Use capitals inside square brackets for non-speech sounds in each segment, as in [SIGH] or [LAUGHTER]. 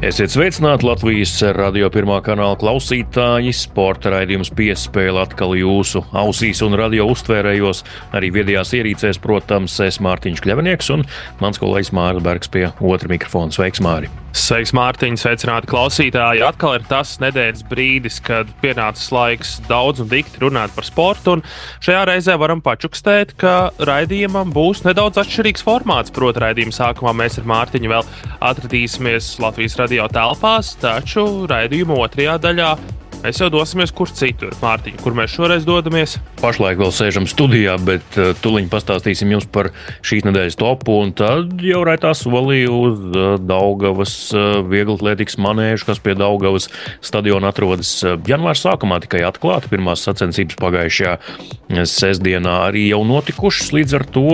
Esiet sveicināti Latvijas radio pirmā kanāla klausītāji. Sporta raidījums piespēle atkal jūsu ausīs un radio uztvērējos. Arī viedajās ierīcēs, protams, es Mārtiņš Kļavnieks un mans kolēģis Mārcis Bergs pie otra mikrofona. Sveiks, Māri! Sveiks, Mārtiņ, sveicināti klausītāji. Atkal ir tas nedēļas brīdis, kad pienācis laiks daudz un dikti runāt par sportu. Šajā reizē varam pačukstēt, ka raidījumam būs nedaudz atšķirīgs formāts. Proti, raidījuma sākumā mēs ar Mārtiņu vēl atradīsimies Latvijas radio telpās, taču raidījuma otrajā daļā Mēs jau dosimies kur citur, Mārtiņ, kur mēs šoreiz dodamies. Pašlaik vēl sēžam studijā, bet uh, tuliņi pastāstīsim jums par šīs nedēļas topu. Un tad jau raitā solī uz uh, Daugavas uh, vieglatlētikas manēžu, kas pie Daugavas stadiona atrodas janvāra sākumā tikai atklāta. Pirmās sacensības pagājušajā sestdienā arī jau notikušas, līdz ar to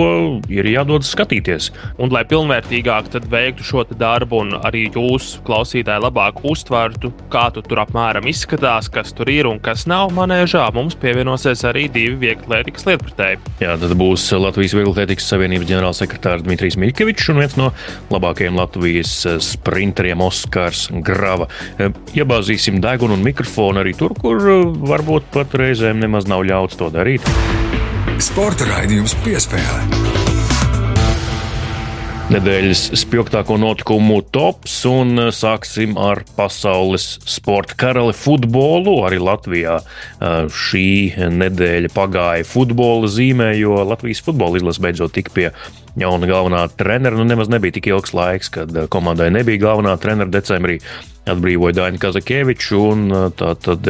ir jādodas skatīties. Un, lai pilnvērtīgāk veiktu šo darbu un arī jūs, klausītāji, labāk uztvertu, kā tu tur apmēram izskatās skatās, kas tur ir un kas nav manēžā, mums pievienosies arī divi vieglatlētikas lietpratēji. Jā, tad būs Latvijas Vieglatlētikas Savienības ģenerālsekretārs Dmitrijs Miļkevičs un viens no labākajiem Latvijas sprinteriem Oskars Grava. Iebāzīsim degunu un mikrofonu arī tur, kur varbūt pat reizēm nemaz nav ļauts to darīt. Sporta raidījums piespēlē nedēļas spilgtāko notikumu tops, un uh, sāksim ar pasaules sporta karali futbolu. Arī Latvijā uh, šī nedēļa pagāja futbola zīmē, jo Latvijas futbola izlase beidzot tika pie jauna galvenā trenera. Nu, nemaz nebija tik ilgs laiks, kad uh, komandai nebija galvenā trenera decembrī atbrīvoja Dāņu Kazakeviču, un tā tad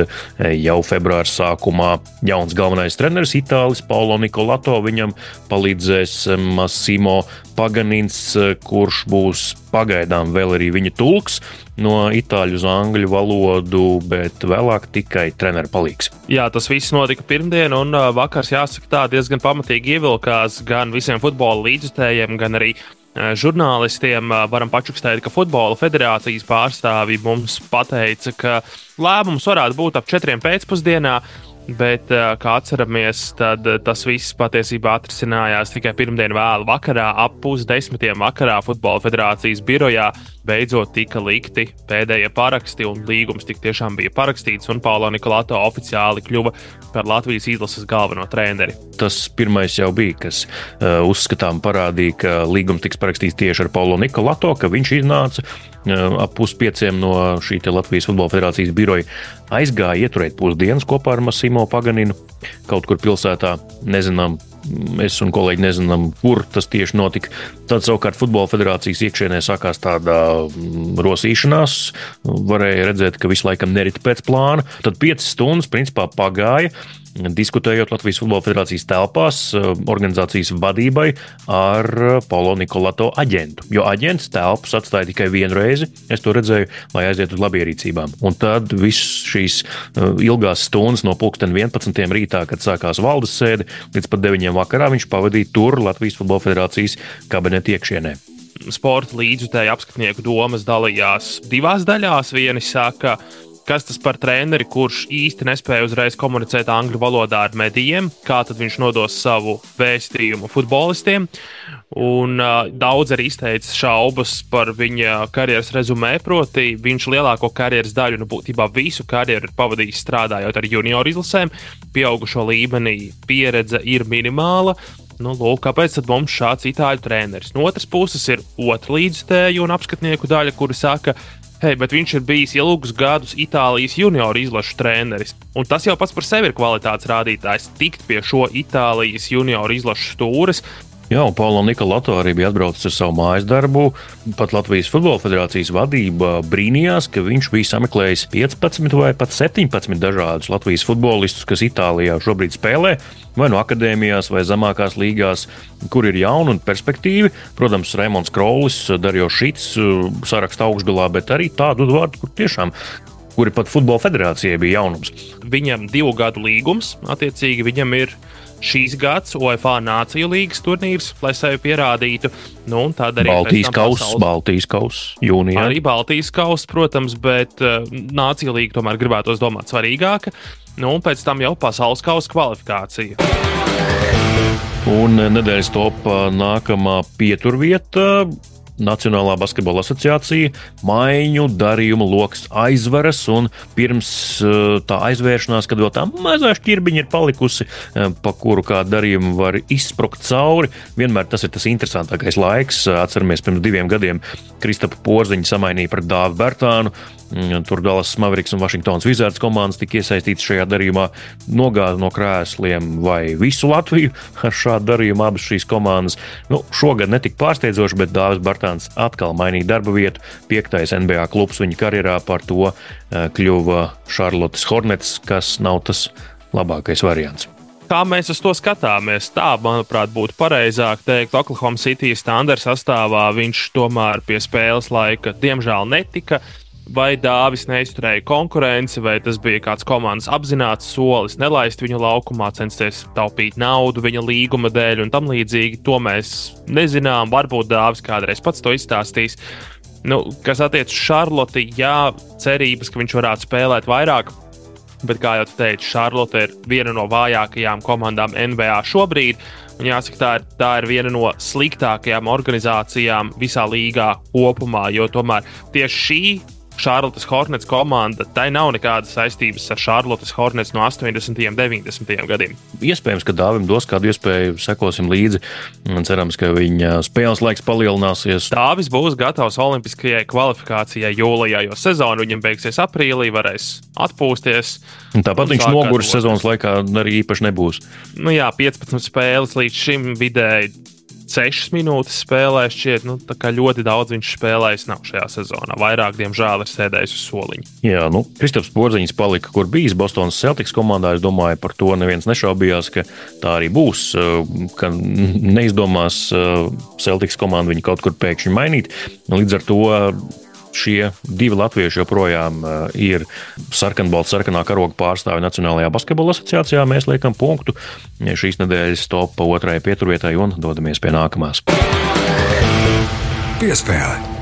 jau februāra sākumā jauns galvenais treneris Itālis Paulo Nikolato viņam palīdzēs Massimo Paganins, kurš būs pagaidām vēl arī viņa tulks no itāļu uz angļu valodu, bet vēlāk tikai treneru palīgs. Jā, tas viss notika pirmdien, un vakars, jāsaka, tā diezgan pamatīgi ievilkās gan visiem futbola līdzjutējiem, gan arī žurnālistiem varam pačukstēt, ka Futbola federācijas pārstāvji mums pateica, ka lēmums varētu būt ap četriem pēcpusdienā. Bet, kā atceramies, tad tas viss patiesībā atrisinājās tikai pirmdien vēlu vakarā, ap pusdesmitiem vakarā Futbola federācijas birojā. Beidzot tika likti pēdējie paraksti, un līgums tik tiešām bija parakstīts, un Paulo Nikolāto oficiāli kļuva par Latvijas izlases galveno treneri. Tas pirmais jau bija, kas uh, uzskatām parādīja, ka līgums tiks parakstīts tieši ar Paulo Nikolāto, ka viņš iznāca ap puspieciem no šī Latvijas Futbola federācijas biroja aizgāja ieturēt pusdienas kopā ar Masimo Paganinu kaut kur pilsētā. Nezinām, es un kolēģi nezinām, kur tas tieši notika. Tad savukārt Futbola federācijas iekšienē sākās tāda mm, rosīšanās. Varēja redzēt, ka visu laikam nerita pēc plāna. Tad piecas stundas principā pagāja diskutējot Latvijas Futbola Federācijas telpās eh, organizācijas vadībai ar eh, Paulo Nikolato aģentu. Jo aģents telpas atstāja tikai vienu reizi, es to redzēju, lai aizietu uz labierīcībām. Un tad viss šīs eh, ilgās stundas no 11. rītā, kad sākās valdes sēde, līdz pat 9. vakarā viņš pavadīja tur Latvijas Futbola Federācijas kabineta iekšienē sporta līdzjutēju apskatnieku domas dalījās divās daļās. Vieni saka, kas tas par treneri, kurš īsti nespēja uzreiz komunicēt angļu valodā ar medijiem, kā tad viņš nodos savu vēstījumu futbolistiem. Un uh, daudz arī izteica šaubas par viņa karjeras rezumē, proti, viņš lielāko karjeras daļu, nu, būtībā visu karjeru ir pavadījis strādājot ar junioru izlasēm. Pieaugušo līmenī pieredze ir minimāla. Nu, lūk, kāpēc mums šāds itāļu treneris? No otras puses ir otra līdzstēju un apskatnieku daļa, kuri saka, Hei, bet viņš ir bijis ilgus gadus Itālijas junioru izlašu treneris. Un tas jau pats par sevi ir kvalitātes rādītājs. Tikt pie šo Itālijas junioru izlašu stūres, Jā, un Paulo Nikolato arī bija atbraucis ar savu mājas darbu. Pat Latvijas Futbola Federācijas vadība brīnījās, ka viņš bija sameklējis 15 vai pat 17 dažādus Latvijas futbolistus, kas Itālijā šobrīd spēlē, vai no akadēmijās, vai zemākās līgās, kur ir jauni un perspektīvi. Protams, Raimons Kraulis, Darjo Šits saraksta augšgalā, bet arī tādu vārdu, kur tiešām kuri pat Futbola federācijai bija jaunums. Viņam divu gadu līgums, attiecīgi viņam ir šīs gads UEFA Nāciju līgas turnīrs, lai sevi pierādītu. Nu, tad arī Baltijas kausa. Baltijas kausa, jūnijā. Arī Baltijas kausa, protams, bet uh, Nāciju līga tomēr gribētos domāt svarīgāka. Nu, un pēc tam jau pasaules kausa kvalifikācija. Un nedēļas topā nākamā pieturvieta Nacionālā basketbola asociācija maiņu darījumu lokus aizveras, un pirms eh, tā aizvēršanās, kad vēl tā mazā šķirbiņa ir palikusi, eh, pa kuru kā darījumu var izsprukt cauri, vienmēr tas ir tas interesantākais laiks. Atceramies, pirms diviem gadiem Kristapa Porziņa samainīja pret Dāvu Bērtānu. Mm, tur Dallas Mavericks un Vašingtonas Wizards komandas tika iesaistītas šajā darījumā, nogāza no krēsliem vai visu Latviju [LAUGHS] ar šādu darījumu abas šīs komandas. Nu, šogad netika pārsteidzoši, bet Dāvis Bartāns atkal mainīja darba vietu. Piektais NBA klubs viņa karjerā par to eh, kļuva Charlottes Hornets, kas nav tas labākais variants. Kā mēs uz to skatāmies? Tā, manuprāt, būtu pareizāk teikt, Oklahoma City standarta sastāvā viņš tomēr pie spēles laika diemžēl netika vai Dāvis neizturēja konkurenci, vai tas bija kāds komandas apzināts solis, nelaist viņu laukumā, censties taupīt naudu viņa līguma dēļ un tam līdzīgi. To mēs nezinām. Varbūt Dāvis kādreiz pats to izstāstīs. Nu, kas attiecas uz Šarloti, jā, cerības, ka viņš varētu spēlēt vairāk. Bet, kā jau teicu, Šarlote ir viena no vājākajām komandām NBA šobrīd. Un jāsaka, tā ir, tā ir viena no sliktākajām organizācijām visā līgā kopumā, jo tomēr tieši šī Šarlotas Hornets komanda, tai nav nekādas saistības ar Šarlotas Hornets no 80. un 90. gadiem. Iespējams, ka Dāvim dos kādu iespēju, sekosim līdzi. Cerams, ka viņa spēles laiks palielināsies. Dāvis būs gatavs Olimpiskajai kvalifikācijai jūlijā, jo sezona viņam beigsies aprīlī, varēs atpūsties. Tāpat viņš noguris sezonas laikā arī īpaši nebūs. Nu jā, 15 spēles līdz šim vidēji 6 minūtes spēlē. Šķiet, nu, ļoti daudz viņš spēlējis nav šajā sezonā. Vairāk, diemžēl, ir sēdējis uz soliņa. Jā, nu, Kristaps Porziņš palika, kur bijis Bostonas Celtics komandā. Es domāju, par to neviens nešaubījās, ka tā arī būs. Ka neizdomās Celtics komanda viņu kaut kur pēkšņi mainīt. Līdz ar to šie divi latvieši joprojām uh, ir sarkanbalta, sarkanā karoga pārstāvi Nacionālajā basketbola asociācijā. Mēs liekam punktu šīs nedēļas topā otrajai pieturvietai un dodamies pie nākamās. Piespēle!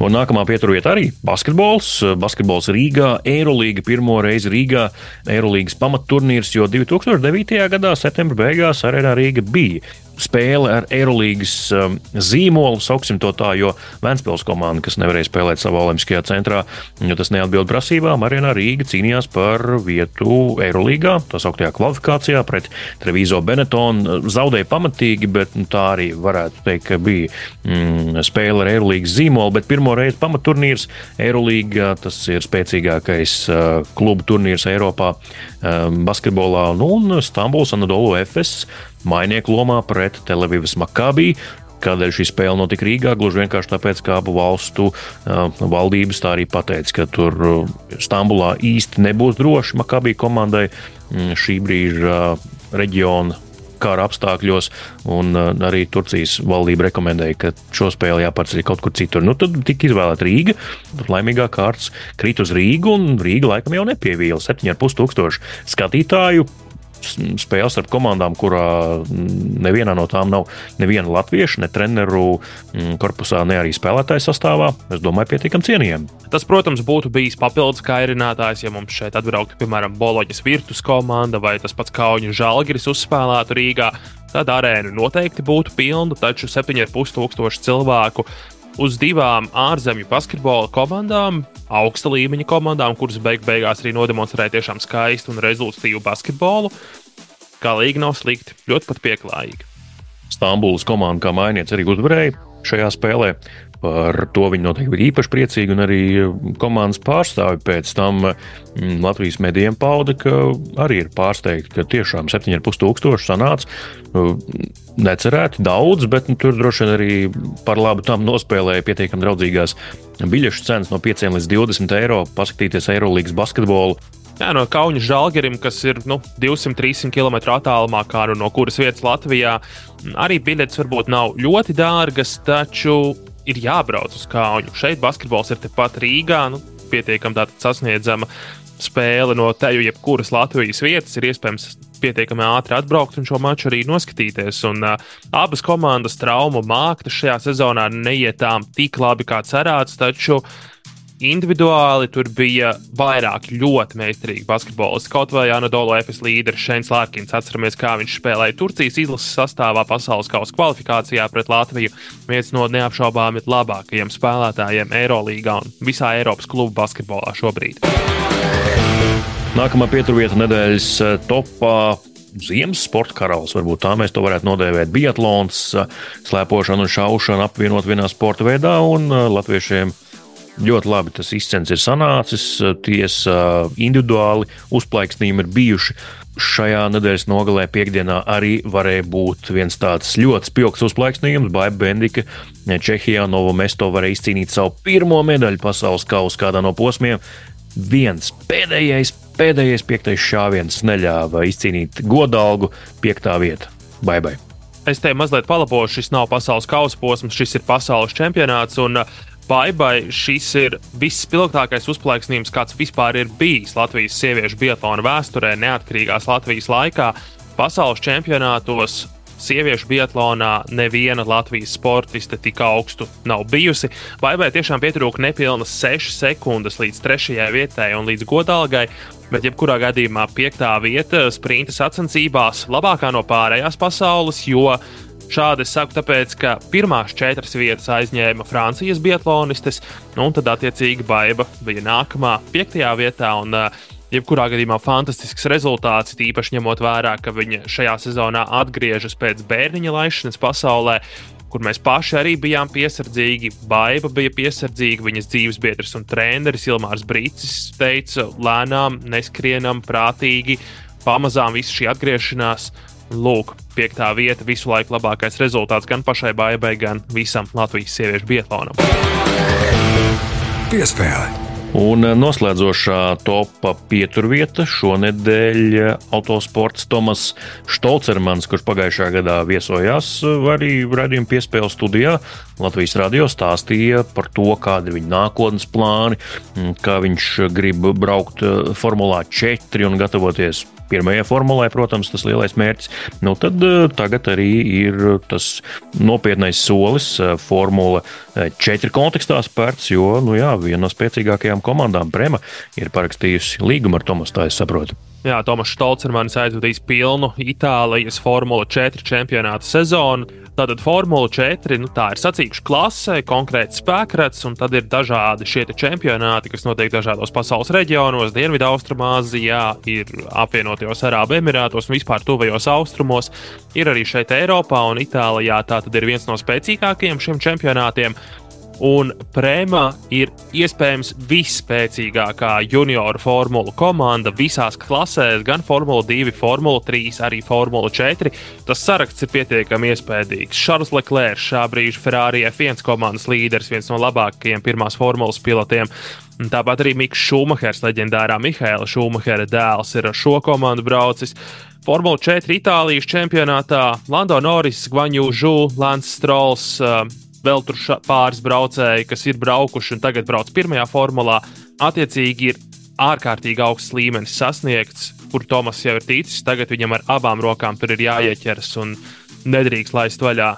Un nākamā pieturvieta arī basketbols. Basketbols Rīgā, Eirolandā pirmo reizi Rīgā, Eirolandas pamatturnīrs, jo 2009. gadā, septembra beigās, Arēnā Rīga bija spēle ar Eirolandes um, zīmolu, sauksim to tā, jo Vēnspils komanda, kas nevarēja spēlēt savā Olimpiskajā centrā, jo tas neatbild prasībām, Arēnā Rīga cīnījās par vietu Eirolandā, tā sauktajā kvalifikācijā pret Trevizo Benetonu. Zaudēja pamatīgi, bet nu, tā arī varētu teikt, ka bija mm, spēle ar Eirolandes zīmolu, bet pirmo reizi pamatturnīrs Eirolandā, tas ir spēcīgākais uh, klubu turnīrs Eiropā um, basketbolā, nu, un Stambuls Anadolu FS mainieku lomā pret Televīvas Makabī. Kādēļ šī spēle notika Rīgā? Gluži vienkārši tāpēc, ka abu valstu uh, valdības tā arī pateica, ka tur uh, Stambulā īsti nebūs droši Makabī komandai mm, šī brīža uh, reģiona kara apstākļos, un uh, arī Turcijas valdība rekomendēja, ka šo spēli jāpārceļ kaut kur citur. Nu, tad tika izvēlēta Rīga, laimīgā kārtas krīt uz Rīgu, un Rīga laikam jau nepievīla 7,5 tūkstošu skatītāju spēles ar komandām, kurā nevienā no tām nav neviena latvieša, ne treneru mm, korpusā, ne arī spēlētāju sastāvā. Es domāju, pietiekami cienījami. Tas, protams, būtu bijis papildus kairinātājs, ja mums šeit atbrauktu, piemēram, Boloģas virtus komanda vai tas pats Kauņu Žalgiris uzspēlētu Rīgā. Tad arēna noteikti būtu pilna, taču 7,5 tūkstoši cilvēku uz divām ārzemju basketbola komandām, augsta līmeņa komandām, kuras beig beigās arī nodemonstrēja tiešām skaistu un rezultātīvu basketbolu. Galīgi nav slikti, ļoti pat pieklājīgi. Stambulas komanda kā mainiec arī uzvarēja šajā spēlē. Par to viņi noteikti bija īpaši priecīgi, un arī komandas pārstāvi pēc tam mm, Latvijas medijiem pauda, ka arī ir pārsteigti, ka tiešām 7,5 tūkstoši sanāca. Nu, necerēti daudz, bet nu, tur droši vien arī par labu tam nospēlēja pietiekami draudzīgās biļešu cenas no 5 līdz 20 eiro, paskatīties Eirolandes basketbolu. Jā, no Kaunas žēlgerim, kas ir nu, 200-300 km attālumā, kā nu no kuras vietas Latvijā, arī biļetes varbūt nav ļoti dārgas, taču ir jābrauc uz Kaunu. Šeit basketbols ir tepat Rīgā, nu, pietiekami sasniedzama. spēli no teju jebkuras Latvijas vietas ir iespējams pietiekami ātri atbraukt un šo maču arī noskatīties. Un, uh, abas komandas traumu māktas šajā sezonā neietām tik labi kā cerēts, taču individuāli tur bija vairāk ļoti meistarīgi basketbolisti. Kaut vai Anadolu Efes līderis Šēns Lārkins. Atceramies, kā viņš spēlēja Turcijas izlases sastāvā pasaules kausa kvalifikācijā pret Latviju. Viens no neapšaubāmi labākajiem spēlētājiem Eirolandā un visā Eiropas klubu basketbolā šobrīd. Nākamā pieturvieta nedēļas eh, topā. Ziemas sporta karalis, varbūt tā mēs to varētu nodēvēt. Biatlons, eh, slēpošana un šaušana apvienot vienā sporta veidā, un eh, latviešiem ļoti labi tas izcens ir sanācis. Tiesa individuāli uzplaiksnījumi ir bijuši. Šajā nedēļas nogalē, piekdienā, arī varēja būt viens tāds ļoti spilgts uzplaiksnījums. Baiba Bendika Čehijā Novo Mesto varēja izcīnīt savu pirmo medaļu pasaules kausa kādā no posmiem viens pēdējais, pēdējais piektais šāviens neļāva izcīnīt godalgu piektā vieta. Bye! Es te mazliet palabošu, šis nav pasaules kausa posms, šis ir pasaules čempionāts. Un Baibai šis ir visspilgtākais uzplaiksnījums, kāds vispār ir bijis Latvijas sieviešu biatlona vēsturē, neatkarīgās Latvijas laikā. Pasaules čempionātos sieviešu biatlonā neviena Latvijas sportiste tik augstu nav bijusi. Baibai tiešām pietrūka nepilnas 6 sekundes līdz trešajai vietai un līdz godalgai. Bet, jebkurā gadījumā, piektā vieta sprinta sacensībās labākā no pārējās pasaules, jo Šādi es saku, tāpēc, ka pirmās četras vietas aizņēma Francijas biatlonistes, nu, un tad, attiecīgi, Baiba bija nākamā piektajā vietā. Un, uh, jebkurā gadījumā fantastisks rezultāts, īpaši ņemot vērā, ka viņa šajā sezonā atgriežas pēc bērniņa laišanas pasaulē. Kur mēs paši arī bijām piesardzīgi, Baiba bija piesardzīga, viņas dzīves biedrs un treneris Ilmārs Brīsis teica, lēnām, neskrienam, prātīgi, pamazām viss šī atgriešanās. Lūk, piektā vieta, visu laiku labākais rezultāts gan pašai Baibai, gan visam Latvijas sieviešu biatlonam. Piespēle! Un eh, noslēdzošā topā pieturvieta šonadēļ eh, autosports Tomas Stolcermans, kurš pagājušā gadā viesojās eh, arī radījuma piespēles studijā. Latvijas radio stāstīja par to, kādi ir viņa nākotnes plāni, kā viņš grib braukt Formulā 4 un gatavoties pirmajai formulai, protams, tas lielais mērķis. Nu, tad eh, tagad arī ir tas nopietnais solis eh, Formula 4 kontekstā spērts, jo nu, jā, viena no spēcīgākajām komandām, Prema, ir parakstījusi līgumu ar Tomasu, tā es saprotu. Jā, Tomas Stolcermanis aizvadīs pilnu Itālijas Formula 4 čempionāta sezonu. Tātad Formula 4 nu, tā ir sacīkšu klase, konkrēts spēkrats, un tad ir dažādi šie čempionāti, kas notiek dažādos pasaules reģionos, Dienvidu-Austrumāzijā, ir apvienotajos Arābu Emirātos un vispār tuvajos austrumos. Ir arī šeit Eiropā un Itālijā. Tā tad ir viens no spēcīgākajiem šiem čempionātiem. Un Prēmā ir iespējams visspēcīgākā junioru formulu komanda visās klasēs, gan Formula 2, Formula 3, arī Formula 4. Tas saraksts ir pietiekami iespaidīgs. Šarls Leclerc, šā brīža Ferrari F1 komandas līderis, viens no labākajiem pirmās formulas pilotiem. Tāpat arī Mikls Šumahers, leģendārā Mihaila Šumahera dēls, ir ar šo komandu braucis. Formula 4 Itālijas čempionātā Lando Norris, Gvaņu Žu, Lance Strolls vēl tur pāris braucēji, kas ir braukuši un tagad brauc pirmajā formulā. Attiecīgi ir ārkārtīgi augsts līmenis sasniegts, kur Tomas jau ir ticis. Tagad viņam ar abām rokām tur ir jāieķeras un nedrīkst laist vaļā,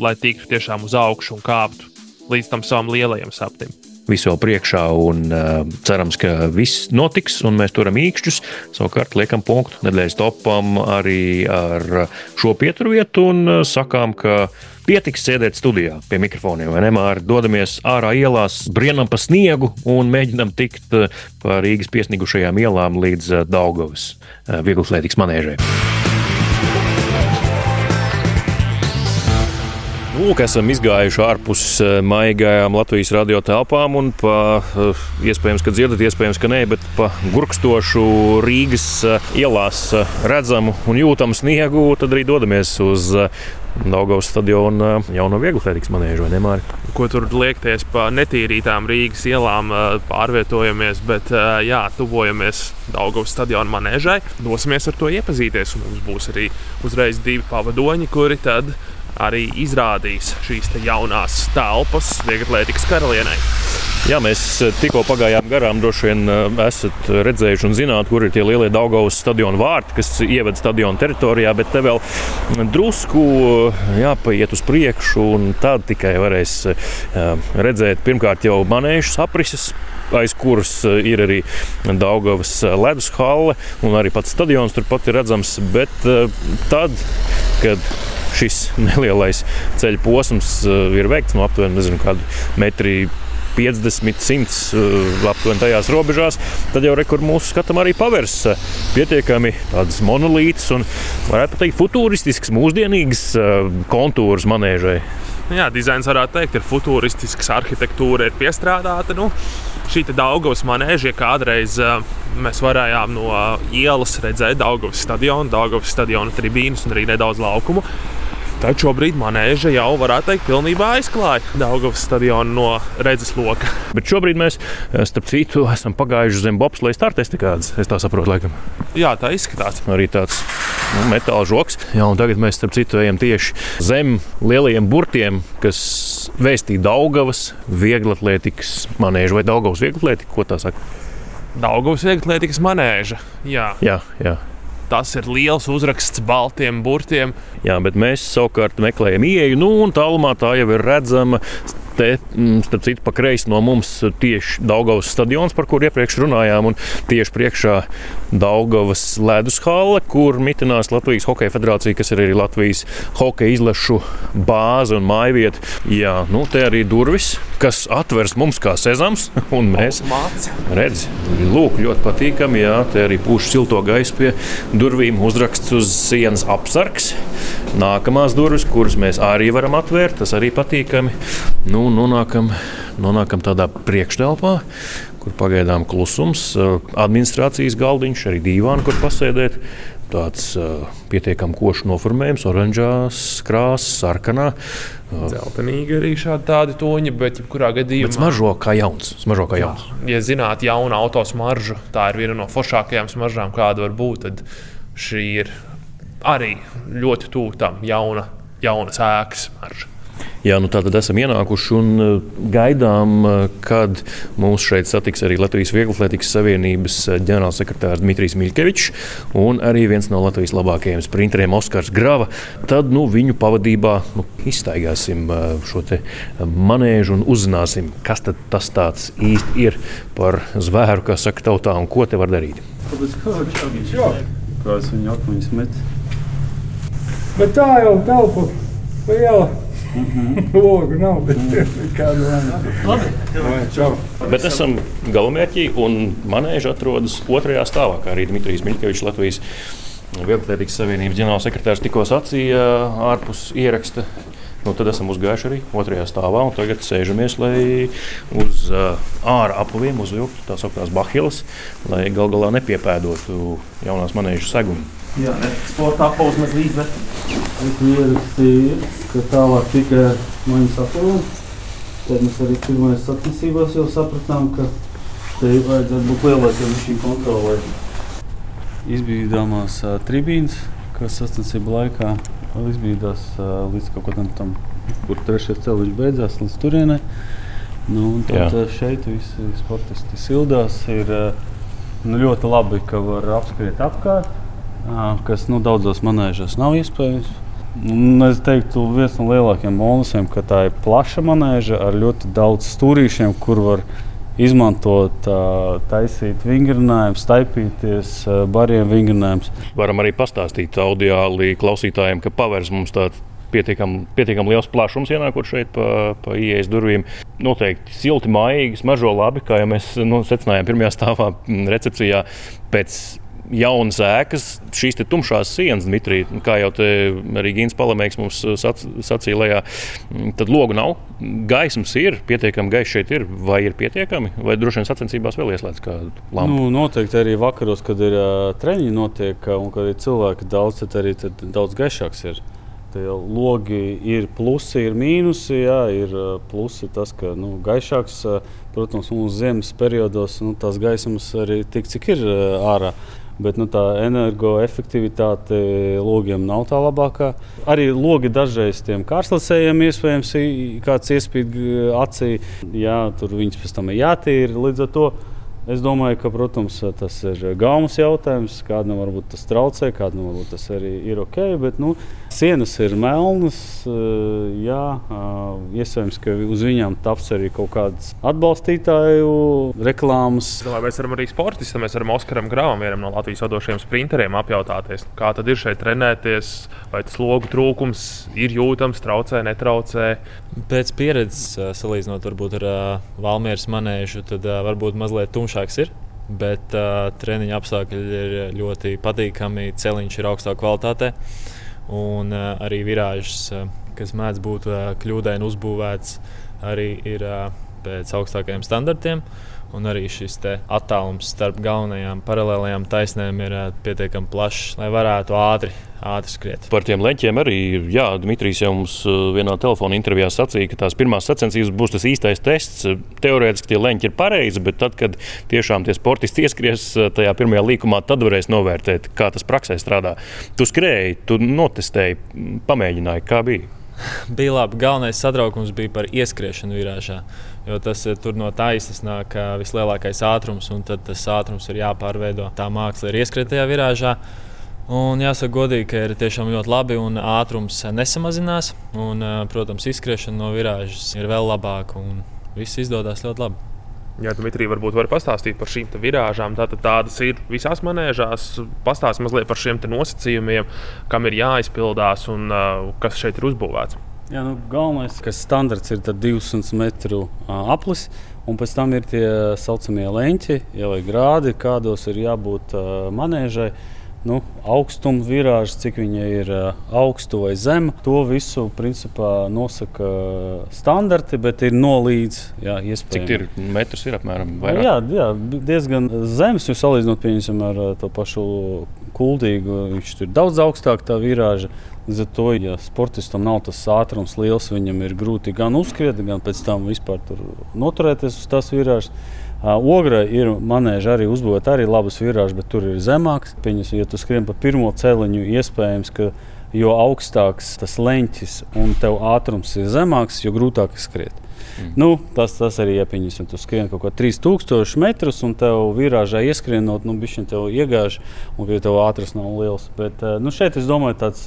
lai tiktu tiešām uz augšu un kāptu līdz tam savam lielajam sapnim visu vēl priekšā, un uh, cerams, ka viss notiks, un mēs turam īkšķus. Savukārt, liekam punktu nedēļas topam arī ar šo pieturvietu un uh, sakām, ka pietiks sēdēt studijā pie mikrofoniem, vai ne? Māri dodamies ārā ielās, brienam pa sniegu un mēģinam tikt uh, pa Rīgas piesnigušajām ielām līdz uh, Daugavas uh, vieglslētīgas manēžai. Lūk, esam izgājuši ārpus eh, maigajām Latvijas radio telpām un pa, eh, iespējams, ka dzirdat, iespējams, ka nē, bet pa gurkstošu Rīgas eh, ielās redzamu un jūtamu sniegu, tad arī dodamies uz Daugavas stadiona jauno vieglu atletikas manēžu, vai ne, Mārķi? Ko tur liekties pa netīrītām Rīgas ielām, pārvietojamies, bet jā, tuvojamies Daugavas stadiona manēžai. Dosimies ar to iepazīties, un mums būs arī uzreiz divi pavadoņi, kuri tad arī izrādīs šīs jaunās telpas Vieglatlētikas karalienei. Jā, mēs tikko pagājām garām. Droši vien esat redzējuši un zināt, kur ir tie lielie Daugavas stadiona vārti, kas ieved stadiona teritorijā. Bet te vēl drusku jāpaiet uz priekšu, un tad tikai varēs redzēt pirmkārt jau manēžu aprises aiz kuras ir arī Daugavas ledus halle un arī pats stadions turpat ir redzams. Bet tad, kad šis [LAUGHS] nelielais ceļa posms ir veikts no aptuveni nezinu, kādu metru 50, 100 aptuveni tajās robežās, tad jau rekur mūsu skatam arī pavērs eh, pietiekami tādas monolītas un, varētu teikt, futuristiskas, mūsdienīgas eh, kontūras manēžai. Jā, dizains varētu teikt, ir futuristisks, arhitektūra ir piestrādāta. Nu, šī Daugavas manēža, ja kādreiz uh, mēs varējām no ielas redzēt Daugavas stadionu, Daugavas stadiona tribīnus un arī nedaudz laukumu. Tad šobrīd manēža jau, varētu teikt, pilnībā aizklāja Daugavas stadionu no redzes loka. Bet šobrīd mēs, eh, starp citu, esam pagājuši zem bobsleja startēs nekādas. Es tā saprotu, laikam. Jā, tā izskatās. Arī tāds nu, metāla žoks. Jā, un tagad mēs, starp citu, ejam tieši zem lielajiem burtiem, kas vēstīja Daugavas vieglatlētikas manēžu vai Daugavas vieglatlētiku. Ko tā saka? Daugavas vieglatlētikas manēža. Jā, jā. jā. Tas ir liels uzraksts baltiem burtiem. Jā, bet mēs savukārt meklējam ieeju, nu, un tālumā tā jau ir redzama te, mm, starp citu, pa kreisi no mums tieši Daugavas stadions, par kur iepriekš runājām, un tieši priekšā Daugavas ledus hale, kur mitinās Latvijas Hokeja federācija, kas ir arī Latvijas hokeja izlašu bāze un mājvieta. Jā, nu te arī durvis, kas atvers mums kā sezams, un mēs redzam, lūk, ļoti patīkami. Jā, te arī pūš silto gaisu pie durvīm, uzraksts uz sienas apsargs. Nākamās durvis, kuras mēs arī varam atvērt, tas arī patīkami. Nu, nonākam, nonākam tādā priekštelpā, kur pagaidām klusums, administrācijas galdiņš, arī dīvāni, kur pasēdēt. Tāds uh, pietiekami košs noformējums, oranžās krāsas, sarkanā. Uh, Zeltenīgi arī šādi tādi toņi, bet jebkurā gadījumā. Bet smaržo kā jauns. Smaržo kā jauns. Jā, ja zināt, jauna autosmarža, tā ir viena no foršākajām smaržām, kāda var būt, tad šī ir arī ļoti tuvu tam jauna, jaunas ēkas marža. Jā, nu tātad esam ienākuši un uh, gaidām, uh, kad mūs šeit satiks arī Latvijas Vieglatlētikas Savienības uh, ģenerālsekretārs Dmitrijs Miļkevičs un arī viens no Latvijas labākajiem sprinteriem Oskars Grava. Tad nu, viņu pavadībā nu, iztaigāsim šo manēžu un uzzināsim, kas tas īsti ir par zvēru, kā saka tautā, un ko te var darīt. Kāds viņa atmiņas met? Bet tā jau telpa liela. -hmm. [LAUGHS] Logu nav, bet [LAUGHS] kādu vajag. Bet esam galamērķī, un manēža atrodas otrajā stāvā, kā arī Dmitrijs Miļkevičs, Latvijas Vieglatlētikas Savienības ģenerālsekretārs tikko sacīja ārpus ieraksta. Nu, tad esam uzgājuši arī otrajā stāvā, un tagad sēžamies, lai uz uh, ārā apaviem uzvilktu tā sauktās bahilas, lai gal galā nepiepēdotu jaunās manēžas segumu. Jā, sporta apelsnes līdzi. Es ierakstīju, ka tālāk tikai ar maņas apelēm. Tad mēs arī pirmajās sacensībās jau sapratām, ka te vajadzētu būt lielākiem šīm kontrolē. Izbīdāmās uh, tribīnas, kas sacensību laikā izbīdās uh, līdz kaut kādam tam, kur trešais ceļš beidzās, līdz turienei. Nu, tad Jā. šeit visi sportisti sildās. Ir nu, ļoti labi, ka var apskriet apkārt kas nu, daudzos manēžos nav iespējams. Un es teiktu, viens no lielākajiem bonusiem, ka tā ir plaša manēža ar ļoti daudz stūrīšiem, kur var izmantot, taisīt vingrinājumus, staipīties, bariem vingrinājumus. Varam arī pastāstīt audiāli klausītājiem, ka pavērs mums tāds pietiekami pietiekam liels plašums ienākot šeit pa, pa ieejas durvīm. Noteikti silti, mājīgi, smaržo labi, kā jau mēs nu, secinājām pirmajā stāvā recepcijā. Pēc jaunas ēkas, šīs tumšās sienas, Dmitrij, kā jau arī Gins Palamēks mums uh, sac, sacīja, lejā, mm, tad logu nav. Gaismas ir, pietiekami gaiss šeit ir, vai ir pietiekami, vai droši vien sacensībās vēl ieslēdz kādu lampu? Nu, noteikti arī vakaros, kad ir uh, treniņi notiek un kad ir cilvēki daudz, tad arī tad daudz gaišāks ir. Tie logi ir plusi, ir mīnusi. Jā, ir plusi tas, ka nu, gaišāks, protams, mūsu ziemas periodos nu, tās gaismas arī tik, cik ir ārā. Bet nu, tā energoefektivitāte logiem nav tā labākā. Arī logi dažreiz tiem kārslasējiem iespējams kāds iespīd acī. Jā, tur viņas pēc tam ir jātīra līdz ar to. Es domāju, ka protams, tas ir gaumas jautājums. Kādam varbūt tas traucē, kādam varbūt tas arī ir ok. Bet nu, sienas ir melnas. Eh, jā, eh, iespējams, ka uz viņām taps arī kaut kādas atbalstītāju reklāmas. Domāju, mēs varam arī sportistam, mēs varam Oskaram Grāvam, vienam no Latvijas vadošajiem sprinteriem, apjautāties, kā tad ir šeit trenēties, vai tas logu trūkums ir jūtams, traucē, netraucē. Pēc pieredzes, salīdzinot ar Valmieras manēžu, tad varbūt mazliet tumšāks ir. Bet uh, treniņa apstākļi ir ļoti patīkami. Celiņš ir augstā kvalitātē. Un uh, arī virāžas, uh, kas mēdz būt uh, kļūdaini uzbūvēts, arī ir uh, pēc augstākajiem standartiem. Un arī šis attālums starp galvenajām paralēlajām taisnēm ir uh, pietiekami plašs, lai varētu ātri ātri skriet. Par tiem leņķiem arī, jā, Dmitrijs jau mums uh, vienā telefona intervijā sacīja, ka tās pirmās sacensības būs tas īstais tests. Teorētiski tie leņķi ir pareizi, bet tad, kad tiešām tie sportisti ieskries uh, tajā pirmajā līkumā, tad varēs novērtēt, kā tas praksē strādā. Tu skrēji, tu notestēji, pamēģināji, kā bija. [LAUGHS] bija labi. Galvenais satraukums bija par ieskriešanu virāžā. Jo tas uh, tur no taisnas nāk vislielākais ātrums, un tad tas ātrums ir jāpārveido. Tā māksla ir ieskriet tajā virāžā. Un jāsaka, godīgi, ka ir tiešām ļoti labi un ātrums nesamazinās. Un, protams, izskriešana no virāžas ir vēl labāka un viss izdodas ļoti labi. Jā, Dmitrij, varbūt var pastāstīt par šīm virāžām. Tātad tādas ir visās manēžās. Pastāstiet mazliet par šiem nosacījumiem, kam ir jāizpildās un uh, kas šeit ir uzbūvēts. Jā, nu, galvenais, kas standarts ir 200 metru uh, aplis. Un pēc tam ir tie saucamie leņķi, jau grādi, kādos ir jābūt uh, manēžai. Uh, nu, augstuma virāža, cik viņa ir uh, augsta vai zema. To visu principā nosaka standarti, bet ir nolīdz. Jā, cik ir metrs ir apmēram? Vairāk? Jā, jā, diezgan zems. Jūs salīdzinot piemēram, ar to pašu kuldīgu, viņš ir daudz augstāk tā virāža. Līdz ar to, ja sportistam nav tas ātrums liels, viņam ir grūti gan uzskriet, gan pēc tam vispār noturēties uz tās virāžas. Ogra ir manēža arī uzbūvēta arī labas virāžas, bet tur ir zemāks. Pieņas, ja tu skrien pa pirmo celiņu, iespējams, ka jo augstāks tas leņķis un tev ātrums ir zemāks, jo grūtāk skriet. Mm. Nu, tas, tas arī iepiņas, ja tu skrien kaut ko 3000 metrus un tev virāžā ieskrienot, nu, bišķiņ tev iegāž un ja tev ātrums nav liels. Bet nu, šeit es domāju, tāds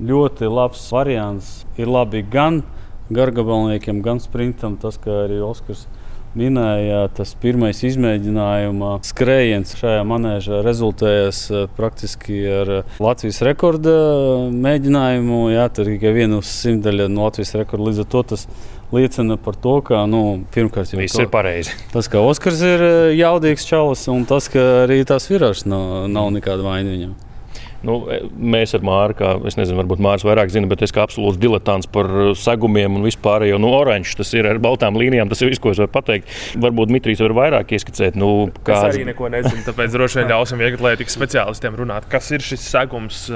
ļoti labs variants ir labi gan gargabalniekiem, gan sprintam, tas, kā arī Oskars minēja, tas pirmais izmēģinājuma skrējiens šajā manēžā rezultējās eh, praktiski ar eh, Latvijas rekorda mēģinājumu. Jā, tur tikai viena simtaļa no Latvijas rekorda. Līdz ar to tas liecina par to, ka nu, pirmkārt jau viss ir pareizi. Tas, ka Oskars ir eh, jaudīgs čalis, un tas, ka arī tās virāžas nav, nav nekāda vaina viņam. Nu, mēs ar Māru, kā, es nezinu, varbūt Mārcis vairāk zina, bet es kā absolūts diletants par e, segumiem un vispār jau nu, oranžs tas ir ar baltām līnijām. Tas ir viss, ko es varu pateikt. Varbūt Dmitrijs var vairāk ieskicēt. Nu, kāds... Es arī neko nezinu, tāpēc droši vien ļausim vieglietīgas speciālistiem runāt, kas ir šis segums,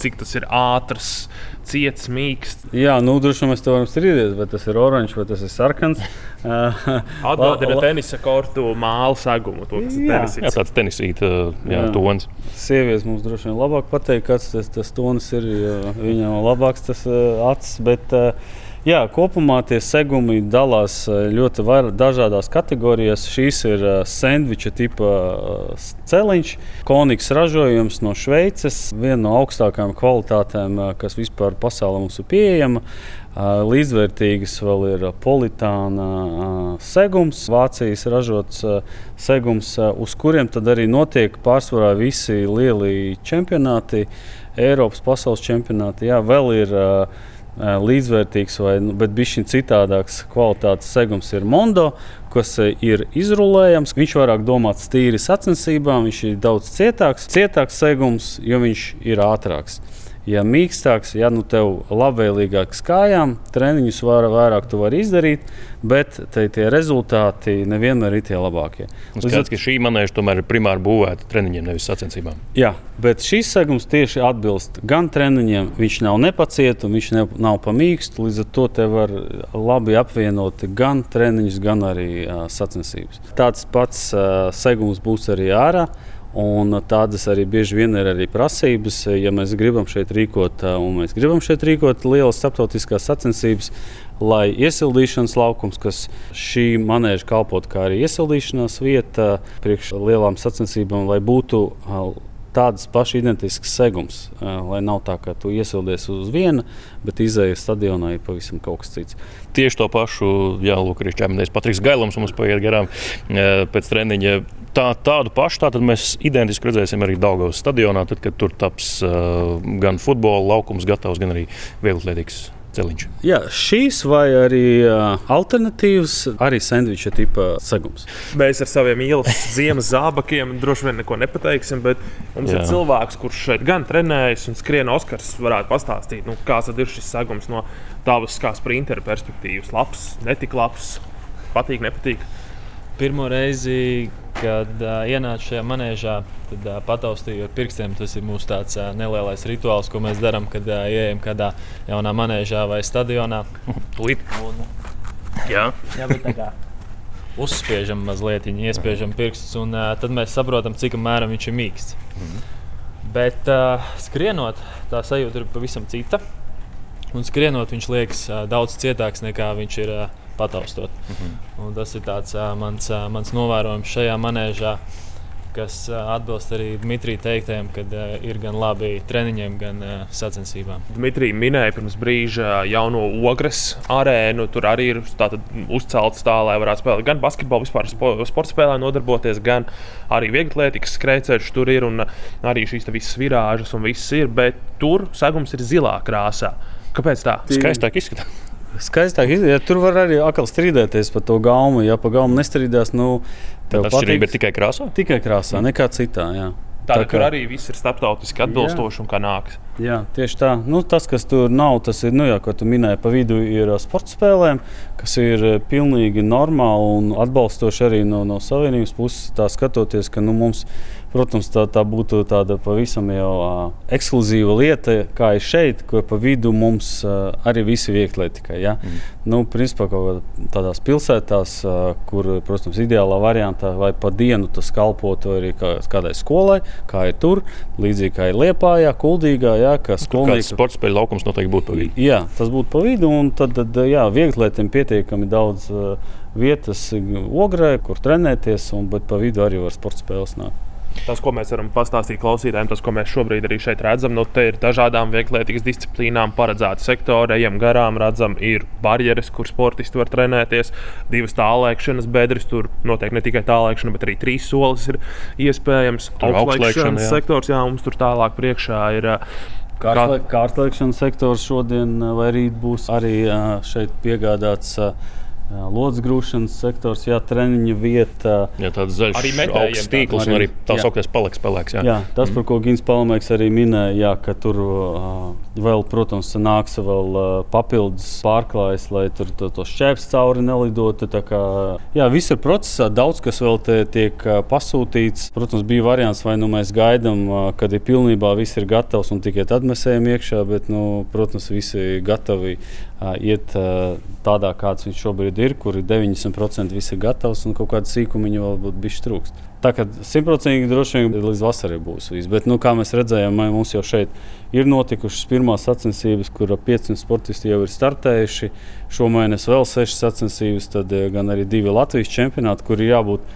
cik tas ir ātrs ciets, mīksts. Jā, nu, droši vien mēs to varam strīdēties, vai tas ir oranžs vai tas ir sarkans. [LAUGHS] Atgādina tenisa kortu mālu segumu. To, jā. jā, tāds tenisīta jā, jā. tons. Sievietes mums droši vien labāk pateikt, kāds tas, tas tons ir. Viņam labāks tas acis. Bet, uh, Jā, kopumā tie segumi dalās eh, ļoti dažādās kategorijās. Šīs ir uh, sandviča tipa uh, celiņš, konīgs ražojums no Šveices, viena no augstākajām kvalitātēm, kas vispār pasaulē mums ir pieejama. Līdzvērtīgas vēl ir politāna segums, Vācijas ražots segums, uz kuriem arī notiek pārsvarā visi lielie čempionāti, Eiropas pasaules čempionāti. Jā, vēl ir uh, līdzvērtīgs, vai, nu, bet bija citādāks kvalitātes segums ir Mondo, kas ir izrulējams. Viņš vairāk domāts tīri sacensībām, viņš ir daudz cietāks, cietāks segums, jo viņš ir ātrāks ja mīkstāks, ja nu tev labvēlīgāks kājām, treniņus var, vairāk tu vari izdarīt, bet te, tie rezultāti nevienmēr ir tie labākie. Līdz ar to šī manēža tomēr ir primāri būvēta treniņiem, nevis sacensībām. Jā, bet šis segums tieši atbilst gan treniņiem, viņš nav nepaciets, viņš ne, nav pamīksts. Līdz ar to te var labi apvienot gan treniņus, gan arī uh, sacensības. Tāds pats uh, segums būs arī ārā. Un tādas arī bieži vien ir arī prasības, ja mēs gribam šeit rīkot, un mēs gribam šeit rīkot lielas starptautiskās sacensības, lai iesildīšanas laukums, kas šī manēža kalpot kā arī iesildīšanās vieta priekš lielām sacensībām, lai būtu tādas pašas identiskas segums. Lai nav tā, ka tu iesildies uz viena, bet izējas stadionā ir pavisam kaut kas cits. Tieši to pašu, Jā, Lūk, arī ķēmies. Patriks Gailams mums paiet garām pēc treniņa. Tā, tādu pašu tātad mēs identiski redzēsim arī Daugavas stadionā, tad, kad tur taps uh, gan futbola laukums gatavs, gan arī vieglatlētīgs celiņš. Jā, šīs vai arī uh, alternatīvas, arī sandviča tipa segums. Mēs ar saviem ielas ziemas zābakiem droši vien neko nepateiksim, bet mums Jā. ir cilvēks, kurš šeit gan trenējas un skrien Oskars, varētu pastāstīt, nu, kāds ir šis segums no tavas kā sprinteru perspektīvas. Labs, netik labs, patīk, nepatīk. Pirmo reizi, kad uh, ienācu šajā manēžā, tad uh, pataustīju ar pirkstiem. Tas ir mūsu tāds uh, nelielais rituāls, ko mēs darām, kad uh, ienākam kādā jaunā manēžā vai stadionā. [LAUGHS] Tūlīt. Un, jā, jā bet tā kā. [LAUGHS] Uzspiežam mazliet, iespiežam pirkstus, un uh, tad mēs saprotam, cik apmēram viņš ir mīksts. Mm -hmm. Bet uh, skrienot, tā sajūta ir pavisam cita. Un skrienot, viņš liekas uh, daudz cietāks nekā viņš ir uh, pataustot. Mm -hmm. Un tas ir tāds, mans, mans novērojums šajā manēžā, kas atbilst arī Dmitrijam teiktajam, ka ir gan labi treniņiem, gan sacensībām. Dmitrijs minēja pirms brīža jauno ogres arēnu. Tur arī ir uzcelts tā, lai varētu spēlēt gan basketbolu, vispār sporta spēlē nodarboties, gan arī vieglatlētikas skrejceļš tur ir un arī šīs visas virāžas un viss ir. Bet tur segums ir zilā krāsā. Kāpēc tā? Skaistāk izskatās. Skaistāk, ja tur var arī atkal strīdēties par to gaumu. Ja pa gaumu nestrīdās, nu, tev atšķirība ir tikai krāsā? Tikai krāsā, mm. nekā citā. Jā. Tā, tā kā tur arī viss ir starptautiski atbilstoši un kā nāks. Jā, tieši tā. Nu, tas, kas tur nav, tas ir, nu, jā, ko tu minēji, pa vidu ir sporta spēlēm, kas ir pilnīgi normāli un atbalstoši arī no, no savienības puses. Tā skatoties, ka nu, mums ir Protams, tā, tā būtu tāda pavisam jau uh, ekskluzīva lieta, kā ir šeit, kur pa vidu mums uh, arī visi vieglatlētikai. Ja? Mm. Nu, principā, tādās pilsētās, uh, kur, protams, ideālā variantā vai pa dienu tas kalpotu arī kā, kādai skolai, kā ir tur, līdzīgi kā ir Liepājā, Kuldīgā. Ja, kā skolnieki... sporta spēļu laukums noteikti būtu pa vidu. Jā, tas būtu pa vidu, un tad, tad jā, vieglatlētiem pietiekami daudz uh, vietas ogrē, kur trenēties, un pa vidu arī var sporta spēles nākt. Tas, ko mēs varam pastāstīt klausītājiem, tas, ko mēs šobrīd arī šeit redzam, nu, ir dažādām vieglietīgas disciplīnām paredzēti sektori. Ejam garām, redzam, ir barjeras, kur sportisti var trenēties, divas tālēkšanas bedres. Tur noteikti ne tikai tālēkšana, bet arī trīs solis ir iespējams. Augstslēgšanas sektors, jā, mums tur tālāk priekšā ir. Kārtlēkšanas sektors šodien vai rīt būs arī šeit piegādāts Lodes grūšanas sektors, jā, treniņa vieta. Jā, tāds zaļš, arī augsts tīkls un arī tā sauktais paliks spēlēks. Jā. jā, tas, par ko Gins Palamēks arī minēja, jā, ka tur uh, vēl, protams, nāks vēl uh, papildus pārklājas, lai tur to, to šķēps cauri nelidotu. Kā, jā, viss ir procesā, daudz kas vēl te tiek uh, pasūtīts. Protams, bija variants, vai nu mēs gaidām, uh, kad ir pilnībā viss ir gatavs un tikai tad mēs ejam iekšā, bet, nu, protams, visi gatavi iet tādā, kāds viņš šobrīd ir, kur ir 90% viss ir gatavs un kaut kāda sīkumiņa vēl būtu bijis trūkst. Tā kā simtprocentīgi droši vien līdz vasarai būs viss. Bet, nu, kā mēs redzējām, mums jau šeit ir notikušas pirmās sacensības, kur 500 sportisti jau ir startējuši. Šomēnes vēl 6 sacensības, tad gan arī divi Latvijas čempionāti, kur ir jābūt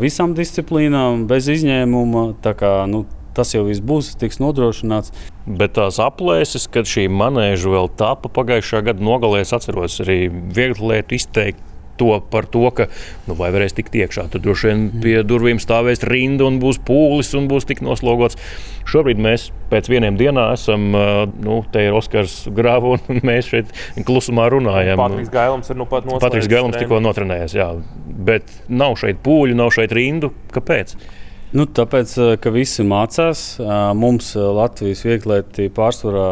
visām disciplīnām bez izņēmuma. Tā kā, nu, tas jau viss būs, tiks nodrošināts. Bet tās aplēses, kad šī manēža vēl tāpa pagājušā gada nogalē, es atceros arī viegli lietu izteikt. To par to, ka nu, vai varēs tikt iekšā. Tur droši vien pie durvīm stāvēs rinda un būs pūlis un būs tik noslogots. Šobrīd mēs pēc vieniem dienām esam, nu, te ir Oskars Grāva un [LAUGHS] mēs šeit klusumā runājam. Patriks Gailams ir nu pat noslēdzis. Patriks Gailams tikko notrenējies, jā. Bet nav šeit pūļu, nav šeit rindu. Kāpēc? Nu, tāpēc, eh, ka visi mācās, eh, mums eh, Latvijas vieglieti pārsvarā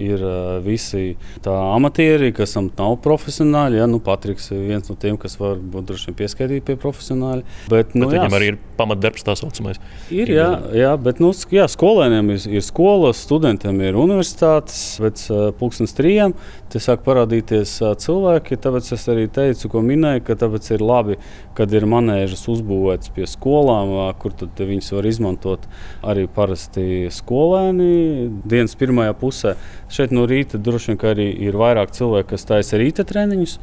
ir visi amatieri, kas nav profesionāļi. Ja? Nu, Patriks ir viens no tiem, kas var būt droši vien pieskaitīt pie profesionāļiem. Bet, nu, bet viņam jā, arī ir pamatdarbs, tā saucamais. Ir, jā, jā bet nu, jā, skolēniem ir, ir skolas, studentiem ir universitātes, pēc pulkstenes trījiem te sāk parādīties cilvēki. Tāpēc es arī teicu, ko minēju, ka tāpēc ir labi, kad ir manēžas uzbūvētas pie skolām, kur kur viņus var izmantot arī parasti skolēni dienas pirmajā pusē. Šeit no rīta droši vien arī ir vairāk cilvēku, kas taisa rīta treniņus.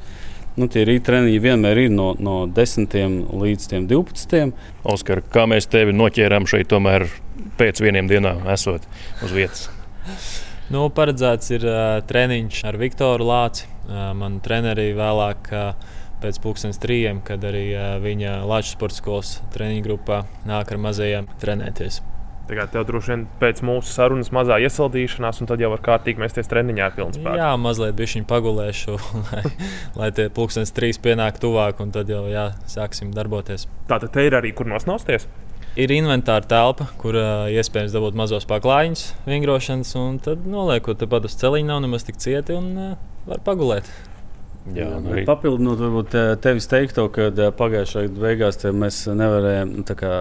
Nu, tie rīta treniņi vienmēr ir no, no 10 līdz 12. Oskar, kā mēs tevi noķērām šeit, tomēr pēc vieniem dienām esot uz vietas? Nu, paredzēts ir uh, treniņš ar Viktoru Lāci. Uh, man trenerī vēlāk. Uh, pēc pusdienas trījiem, kad arī viņa Latvijas sporta skolas treniņu grupā nāk ar mazajiem trenēties. Tagad tev droši vien pēc mūsu sarunas mazā iesaldīšanās, un tad jau var kārtīgi mēsties treniņā spēku. Jā, mazliet bišķiņu pagulēšu, [LAUGHS] lai, lai tie pulkstenis trīs pienāk tuvāk, un tad jau jā, sāksim darboties. Tātad te ir arī kur nosnausties. Ir inventāra telpa, kur uh, iespējams dabūt mazos paklājiņus, vingrošanas, un tad noliekot tepat uz celiņa, nav nemaz tik cieti un uh, var pagulēt. Jā, arī... Papildinot, varbūt tevis teikto, ka pagājušajā gadā beigās mēs nevarējām nu, kā,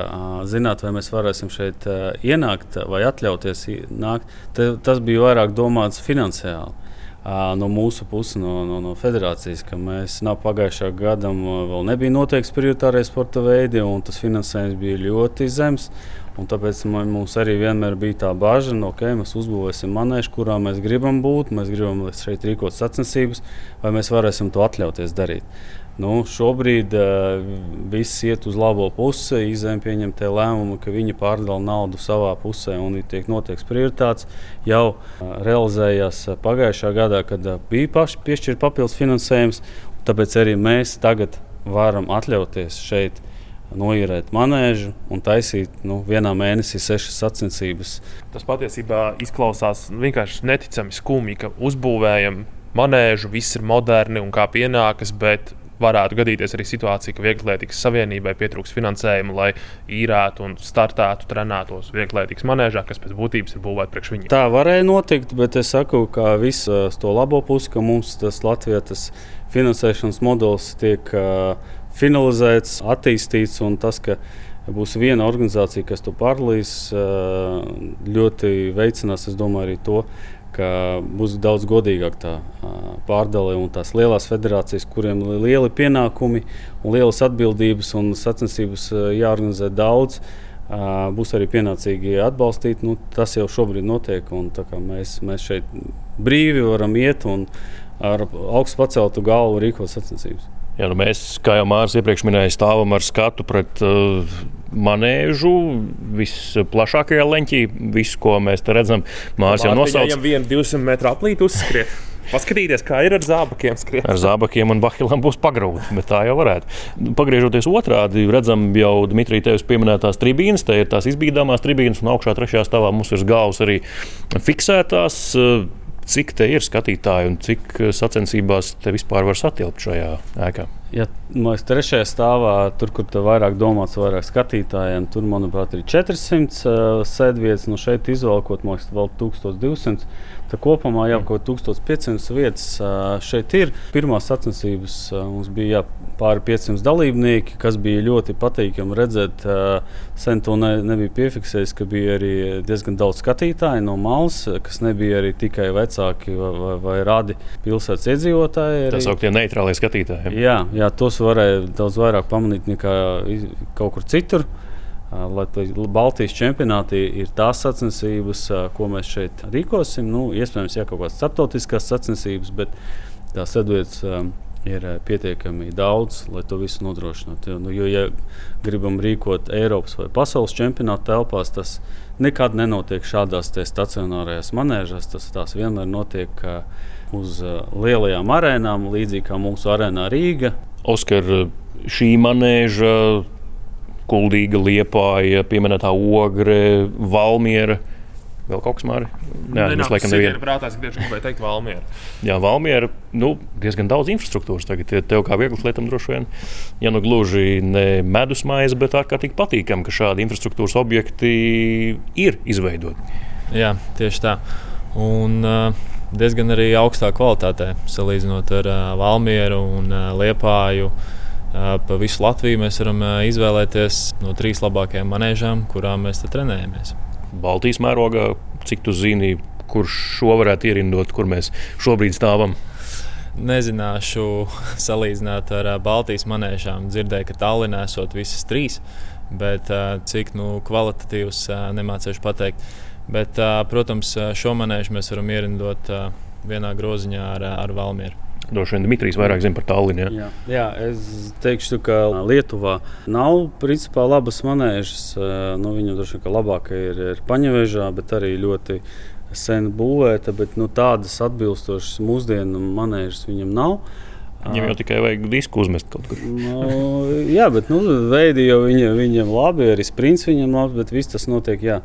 zināt, vai mēs varēsim šeit ienākt vai atļauties nākt. Te, tas bija vairāk domāts finansiāli. No mūsu puses, no, no, no federācijas, ka mēs nav pagājušā gada vēl nebija noteikts prioritārie sporta veidi, un tas finansējums bija ļoti zems. Un tāpēc mums arī vienmēr bija tā bažas, ka okay, mēs uzbūvēsim manēžu, kurā mēs gribam būt, mēs gribam šeit rīkot sacensības, vai mēs varēsim to atļauties darīt. Nu, šobrīd uh, viss iet uz labo pusi. Izēm pieņemtie lēmumi, ka viņi pārdala naudu savā pusē un tiek noteikts prioritāts, jau uh, realizējās pagājušā gadā, kad uh, bija paši piešķirts papildus finansējums. Tāpēc arī mēs tagad varam atļauties šeit noīrēt manēžu un taisīt nu, vienā mēnesī sešas sacensības. Tas patiesībā izklausās vienkārši neticami skumji, ka uzbūvējam manēžu, viss ir moderni un kā pienākas, bet varētu gadīties arī situācija, ka Vieglietīgas savienībai pietrūks finansējuma, lai īrētu un startētu, trenētos Vieglietīgas manēžā, kas pēc būtības ir būvēta priekš viņiem. Tā varēja notikt, bet es saku, ka viss to labo pusi, ka mums tas Latvijas finansēšanas modelis tiek uh, finalizēts, attīstīts. Tas, ka būs viena organizācija, kas to pārlīs, ļoti veicinās, es domāju, arī to, ka būs daudz godīgāk tā pārdale un tās lielās federācijas, kuriem ir lieli pienākumi un lielas atbildības un sacensības jāorganizē daudz. Būs arī pienācīgi atbalstīt. Nu, tas jau šobrīd notiek. Mēs, mēs šeit brīvi varam iet un ar augstu paceltu galvu rīkot sacensības. Jā, nu mēs, kā jau Mārcis iepriekš minēja, stāvam ar skatu pret uh, manēžu visplašākajā leņķī. Visu, ko mēs te redzam, Mārcis jau nosauca. Viņam vienu 200 metru aplīti uzskriet. Paskatīties, kā ir ar zābakiem. Skriet. Ar zābakiem un bahilām būs pagrūti, bet tā jau varētu. Pagriežoties otrādi, redzam jau Dmitrija tevis pieminētās tribīnes. Te ir tās izbīdāmās tribīnes, un augšā trešajā stāvā mums ir galvas arī fiksētās. Uh, cik te ir skatītāji un cik eh, sacensībās te vispār var satilpt šajā ēkā? Ja mēs trešajā stāvā, tur, kur te vairāk domāts, vairāk skatītājiem, tur, manuprāt, ir 400 uh, sēdvietas. No šeit izvēlkot, man liekas, vēl 1200. Tā kopumā jau kaut 1500 vietas šeit ir. Pirmās sacensības mums bija jā, pāri 500 dalībnieki, kas bija ļoti patīkami redzēt. Sen to ne, nebija piefiksējis, ka bija arī diezgan daudz skatītāju no malas, kas nebija arī tikai vecāki vai, vai, vai radi pilsētas iedzīvotāji. Tā sauktie neitrālie skatītāji. Jā, jā, tos varēja daudz vairāk pamanīt nekā kaut kur citur. Baltijas čempionātī ir tās sacensības, ko mēs šeit rīkosim. Nu, iespējams, ja kaut kādas starptautiskās sacensības, bet tās sadvietas ir pietiekami daudz, lai to visu nodrošinātu. Jo, nu, jo, ja gribam rīkot Eiropas vai pasaules čempionāta telpās, tas nekad nenotiek šādās stacionārajās manēžās. Tas tās vienmēr notiek uz lielajām arēnām, līdzīgi kā mūsu arēnā Rīga. Oskar, šī manēža Kuldīga, Liepāja, pieminētā Ogre, Valmiera. Vēl kaut kas māri? Jā, tas laikam nevienu. Prātā es gribēju teikt Valmiera. Jā, Valmiera, nu, diezgan daudz infrastruktūras tagad. Tev kā vieglas lietam droši vien, ja nu gluži ne medus maize, bet ārkārtīgi patīkami, ka šādi infrastruktūras objekti ir izveidoti. Jā, tieši tā. Un, uh, diezgan arī augstā kvalitātē, salīdzinot ar uh, Valmieru un uh, Liepāju. Uh, Pa visu Latviju mēs varam izvēlēties no trīs labākajām manēžām, kurām mēs trenējamies. Baltijas mērogā, cik tu zini, kurš šo varētu ierindot, kur mēs šobrīd stāvam? Nezināšu [LAUGHS] salīdzināt ar Baltijas manēžām. Dzirdēju, ka Tallinā esot visas trīs. bet cik nu, kvalitatīvs nemācīšu pateikt. Bet, protams, šo manēžu mēs varam ierindot vienā groziņā ar, ar Valmieru. Droši vien Dmitrijs vairāk zina par Tallinu. Ja? Jā, jā, es teikšu, ka Lietuvā nav principā labas manēžas. Nu, viņa droši vien labākā ir, ir Paņevežā, bet arī ļoti sen būvēta. Bet nu, tādas atbilstošas mūsdienu manēžas viņam nav. Viņam jau tikai vajag disku uzmest kaut kur. nu, jā, bet nu, veidi jau viņa, viņam labi, arī sprints viņam labi, bet viss tas notiek. Jā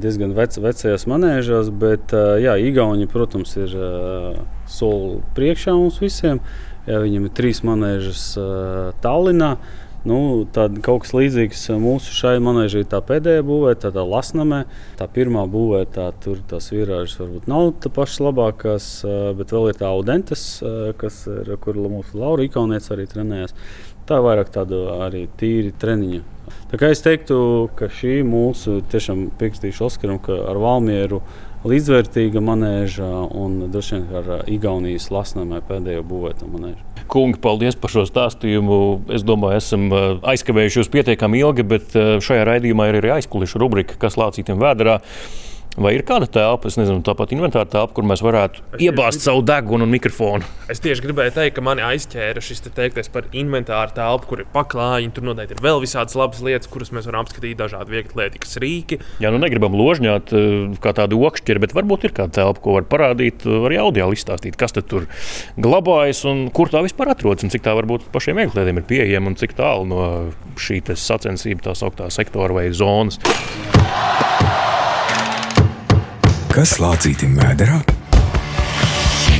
diezgan vec, vecajos manēžos, bet jā, Igauni, protams, ir soli priekšā mums visiem. Jā, viņam ir trīs manēžas Tallinā. Nu, tad kaut kas līdzīgs mūsu šai manēžai, tā pēdējā būvēta, tā, tā lasnamē. Tā pirmā būvēta, tur tās virāžas varbūt nav tā pašas labākās, bet vēl ir tā audentes, kas ir, kur mūsu Laura Ikaunieca arī trenējas. Tā ir vairāk tāda arī tīri treniņa Es teiktu, ka šī mūsu tiešām piekritīšu Oskaram, ka ar Valmieru līdzvērtīga manēža un droši vien ar Igaunijas lasnēmē pēdējo būvēto manēžu. Kungi, paldies par šo stāstījumu. Es domāju, esam aizkavējušies pietiekami ilgi, bet šajā raidījumā ir arī aizkulisku rubrika, kas lācītiem vēdā. Vai ir kāda telpa, es nezinu, tāpat inventāra telpa, kur mēs varētu es iebāzt savu degunu un mikrofonu? Es tieši gribēju teikt, ka mani aizķēra šis te teiktais par inventāra telpu, kur ir paklājiņi. Tur noteikti ir vēl visādas labas lietas, kuras mēs varam apskatīt, dažādi viegli lietikas rīki. Jā, nu negribam ložņāt eh, kā tādu okšķiri, bet varbūt ir kāda telpa, ko var parādīt, arī audio izstāstīt, kas tur glabājas un kur tā vispār atrodas un cik tā varbūt pašiem vieglietiem ir pieejama un cik tālu no šī sacensību tā sauktā sektora vai zonas. Kas lācītim vēderā?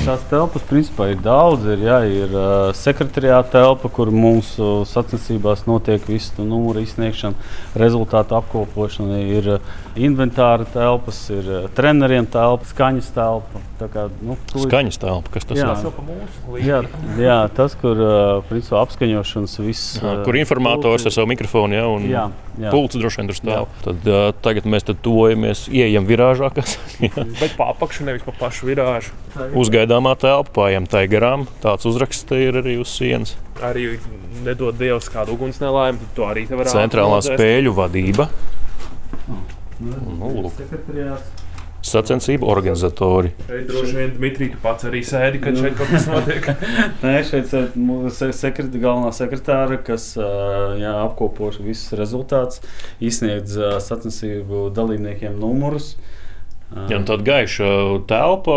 Tās telpas principā ir daudz. Ir, jā, ir uh, sekretariāta telpa, kur mūsu sacensībās notiek visu numuru izsniegšana, rezultātu apkopošana. Ir uh, inventāra telpas, ir uh, treneriem telpa, skaņas telpa. Kā, nu, tu... Skaņas telpa, kas tas jā. ir? Jā, jā, tas, kur uh, principā apskaņošanas viss. Uh, kur informators ar savu mikrofonu ja, un jā, jā. pults droši vien tur stāv. Tad, uh, tagad mēs tuvojamies, ieejam virāžā. Kas, [LAUGHS] Bet pa apakšu, nevis pa pašu virāžu. Uzgaidāmā telpa, pājām tai garām. Tāds uzraksts ir arī uz sienas. Arī nedod Dievs kādu uguns nelaimi, to arī te var Centrālā spēļu vadība. Oh, nu, lūk. Sacensību organizatori. Šeit droši vien Dmitrij, tu pats arī sēdi, kad šeit kaut kas [LAUGHS] notiek. Nē, šeit ir sekret, galvenā sekretāra, kas jā, apkopo visus rezultātus, izsniedz sacensību dalībniekiem numurus. Ja, tāda gaiša telpa,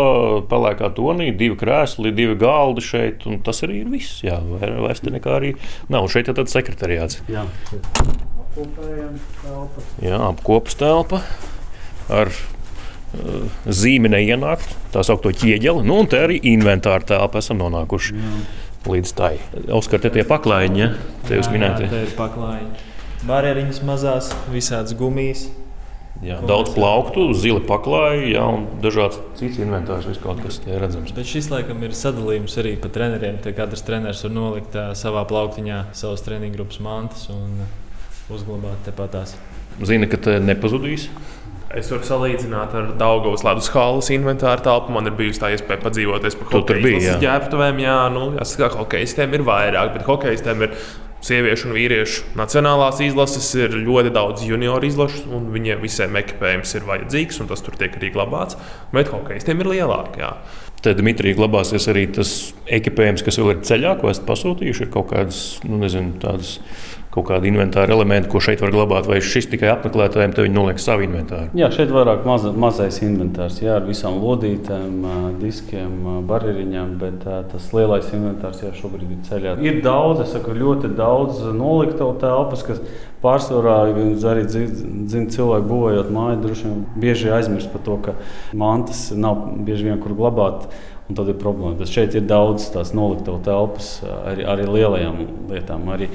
pelēkā tonī, divi krēsli, divi galdi šeit. Tas arī ir viss. Jā, vairs te nekā arī nav. Šeit ir tāds sekretariāts. Jā, telpa. Jā apkopas telpa ar uh, zīmi neienākt, tā saucamo ķieģeli. Nu, un te arī inventāra telpa esam nonākuši jā. līdz tai. Oskar, te tie paklājiņi, ja? te jūs minējāt. Te ir paklājiņi. Barjeriņas mazās, visādas gumijas. Jā, daudz plauktu, zila paklāja, jā, un dažāds cits inventārs, viss kaut kas tāds redzams. Bet šis laikam ir sadalījums arī pa treneriem. Te katrs treneris var nolikt uh, savā plauktiņā savas treniņu grupas mantas un uzglabāt tepatās. Zina, ka te nepazudīs. Es varu salīdzināt ar Daugavas ledus halas inventāru telpu. Man ir bijusi tā iespēja padzīvoties pa hokeja ģērbtuvēm. Jā, nu, jāsaka, ka hokeistiem ir vairāk, bet hokeistiem ir sieviešu un vīriešu nacionālās izlases ir ļoti daudz junioru izlašu, un viņiem visiem ekipējums ir vajadzīgs, un tas tur tiek arī glabāts. Bet hokeistiem ir lielāk. Jā. Tad Dmitrijs glabāsies arī tas ekipējums, kas vēl ir ceļā, ko esat pasūtījuši. Ir kaut kādas, nu, nezinu, tādas kaut kādi inventāra elementi, ko šeit var glabāt, vai šis tikai apmeklētājiem, tad viņi noliek savu inventāru? Jā, šeit vairāk maza, mazais inventārs, jā, ar visām lodītēm, diskiem, barjeriņām, bet tas lielais inventārs jau šobrīd ir ceļā. Ir daudz, es saku, ļoti daudz noliktavu telpas, kas pārsvarā arī zina cilvēki būvējot māju, droši vien bieži aizmirst par to, ka mantas nav bieži vien kur glabāt. Un tad ir problēma. Bet šeit ir daudz tās noliktavu telpas arī, arī lielajām lietām. Arī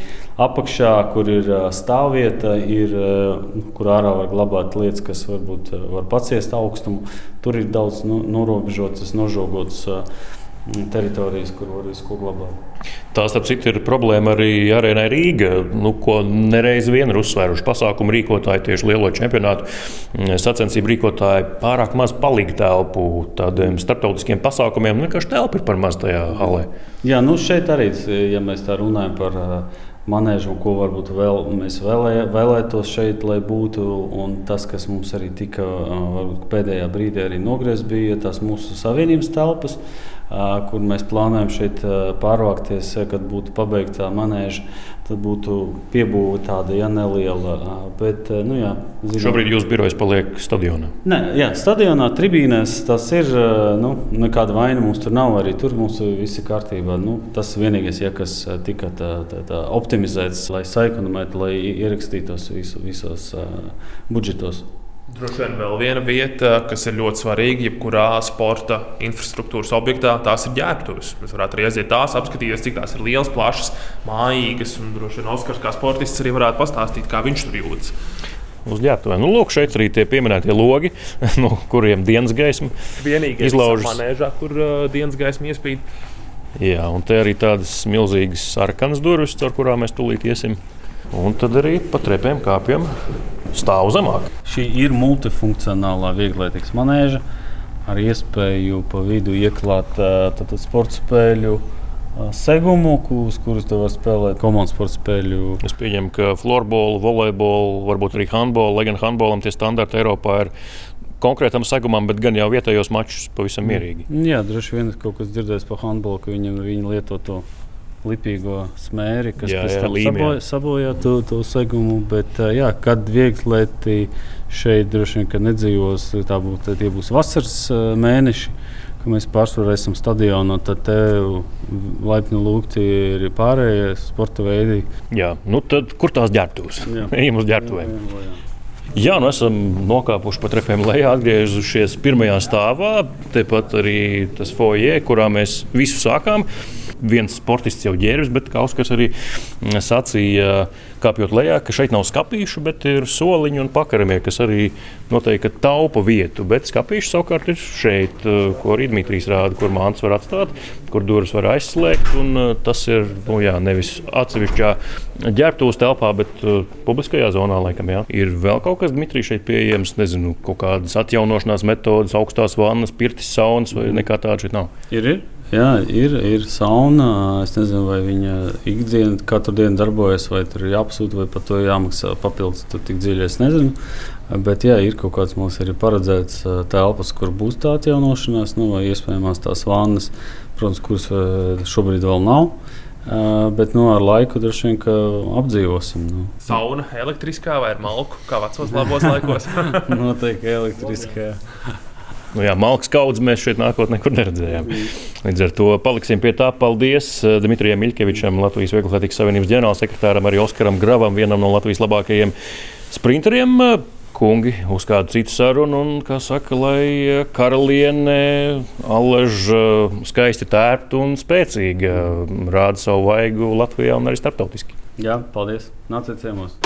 apakšā, kur ir stāvvieta, ir, kur ārā var glabāt lietas, kas varbūt var paciest augstumu. Tur ir daudz nu, norobežotas, nožogotas teritorijas, kur var visu glabāt. Tā, starp citu, ir problēma arī arēnai Rīga, nu, ko nereiz vien ir uzsvēruši pasākumu rīkotāji, tieši lielo čempionātu mm, sacensību rīkotāji. Pārāk maz palīga telpu tādiem starptautiskiem pasākumiem, nu, vienkārši telpa ir par maz tajā halē. Jā, nu šeit arī, ja mēs tā runājam par manēžu, un ko varbūt vēl, mēs vēlē, vēlētos šeit, lai būtu. Un tas, kas mums arī tika varbūt, pēdējā brīdī nogriezts, bija tās mūsu savienības telpas kur mēs plānojam šeit pārvākties, kad būtu pabeigta manēža. Tad būtu piebūve tāda ja, neliela. Bet, nu, jā, zinām, Šobrīd jūsu birojas paliek stadionā. Nē, jā, stadionā, tribīnēs tas ir. Nu, nekāda vaina mums tur nav. Arī tur mums viss ir kārtībā. Nu, tas vienīgais, ja, kas tika tā, tā, tā optimizēts, lai saikonomētu, lai ierakstītos visu, visos uh, budžetos. Droši vien vēl viena vieta, kas ir ļoti svarīga, jebkurā sporta infrastruktūras objektā, tās ir ģērbtuves. Mēs varētu arī aiziet tās, apskatīties, cik tās ir lielas, plašas, mājīgas. Un droši vien Oskars kā sportists arī varētu pastāstīt, kā viņš tur jūtas. Uz ģērbtuvēm. Nu, lūk, šeit arī tie pieminētie logi, [LAUGHS] no kuriem dienas gaisma izlaužas. Manēžā, kur uh, dienas gaisma iespīd. Jā, un te arī tādas milzīgas sarkanas durvis, caur kurām mēs tūlīt iesim. Un tad arī pa trepēm kāpjam stāv zemāk. Šī ir multifunkcionālā vieglietīgas manēža ar iespēju pa vidu ieklāt tātad, sporta spēļu. Segumu, uz kuras tu vari spēlēt komandas sporta spēļu. Es pieņemu, ka floorbola, volejbola, varbūt arī handbola, lai gan handbolam tie standarti Eiropā ir konkrētam segumam, bet gan jau vietējos mačus pavisam mierīgi. Jā, droši vien kaut kas dzirdējis par handbolu, ka viņam viņi lieto to lipīgo smēri, kas jā, jā, sabojā, sabojā to, to segumu. Bet, jā, kad vieglieti šeit droši vien nedzīvos, tā būs, tie būs vasaras mēneši. Mēs pārsvarā esam stadionā, tad te laipni lūgti ir pārējie sporta veidi. Jā, nu tad kur tās ģērbtuves? Ejam [LAUGHS] uz ģērbtuvēm. Jā, nu esam nokāpuši pa trepēm lejā, atgriezušies pirmajā stāvā. Tepat arī tas foijē, kurā mēs visu sākām viens sportists jau ģērbs, bet kā Oskars arī sacīja, kāpjot lejā, ka šeit nav skāpīšu, bet ir soliņi un pakaramie, kas arī noteikti taupa vietu. Bet skāpīši savukārt ir šeit, eh, ko arī Dmitrijs rāda, kur māns var atstāt, kur durvis var aizslēgt. Eh, tas ir nu, jā, nevis atsevišķā ģērbtuves telpā, bet uh, publiskajā zonā. Laikam, jā. ir vēl kaut kas, Dmitrijs, šeit pieejams, nezinu, kaut kādas atjaunošanās metodas, augstās vannas, pirtis, saunas vai nekā tāda šeit nav. Ir, ir. Jā, ir, ir sauna. Es nezinu, vai viņa ikdienā katru dienu darbojas, vai tur ir jāpasūta, vai par to jāmaksā papildus. Tur tik dziļi es nezinu. Bet jā, ir kaut kāds mums arī paredzēts telpas, kur būs tā atjaunošanās, nu, vai iespējams tās vannas, protams, kuras šobrīd vēl nav. Uh, bet nu, ar laiku droši vien apdzīvosim. Nu. Sauna elektriskā vai ar malku, kā vecos labos laikos? [LAUGHS] Noteikti elektriskā. Nu, jā, malks kaudzes mēs šeit nākotnē nekur neredzējām. Līdz ar to paliksim pie tā. Paldies Dmitrijam Miļkevičam, Latvijas Vieglātīgas Savienības ģenerālsekretāram, arī Oskaram Gravam, vienam no Latvijas labākajiem sprinteriem. Kungi uz kādu citu sarunu, un, kā saka, lai eh, karaliene eh, skaisti tērpta un spēcīga rāda savu vaigu Latvijā un arī starptautiski. Jā, paldies! Nāciet ciemos!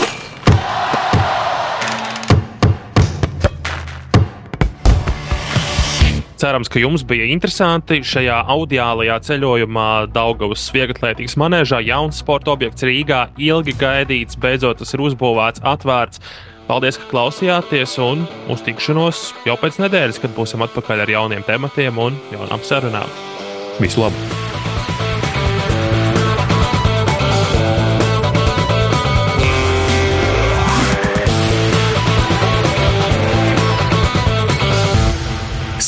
Cerams, ka jums bija interesanti šajā audiālajā ceļojumā Daugavas vieglatlētīgas manēžā. Jauns sporta objekts Rīgā, ilgi gaidīts, beidzot tas ir uzbūvēts, atvērts. Paldies, ka klausījāties, un uz tikšanos jau pēc nedēļas, kad būsim atpakaļ ar jauniem tematiem un jaunām sarunām. Visu labu!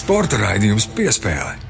Sporta raidījums piespēlē.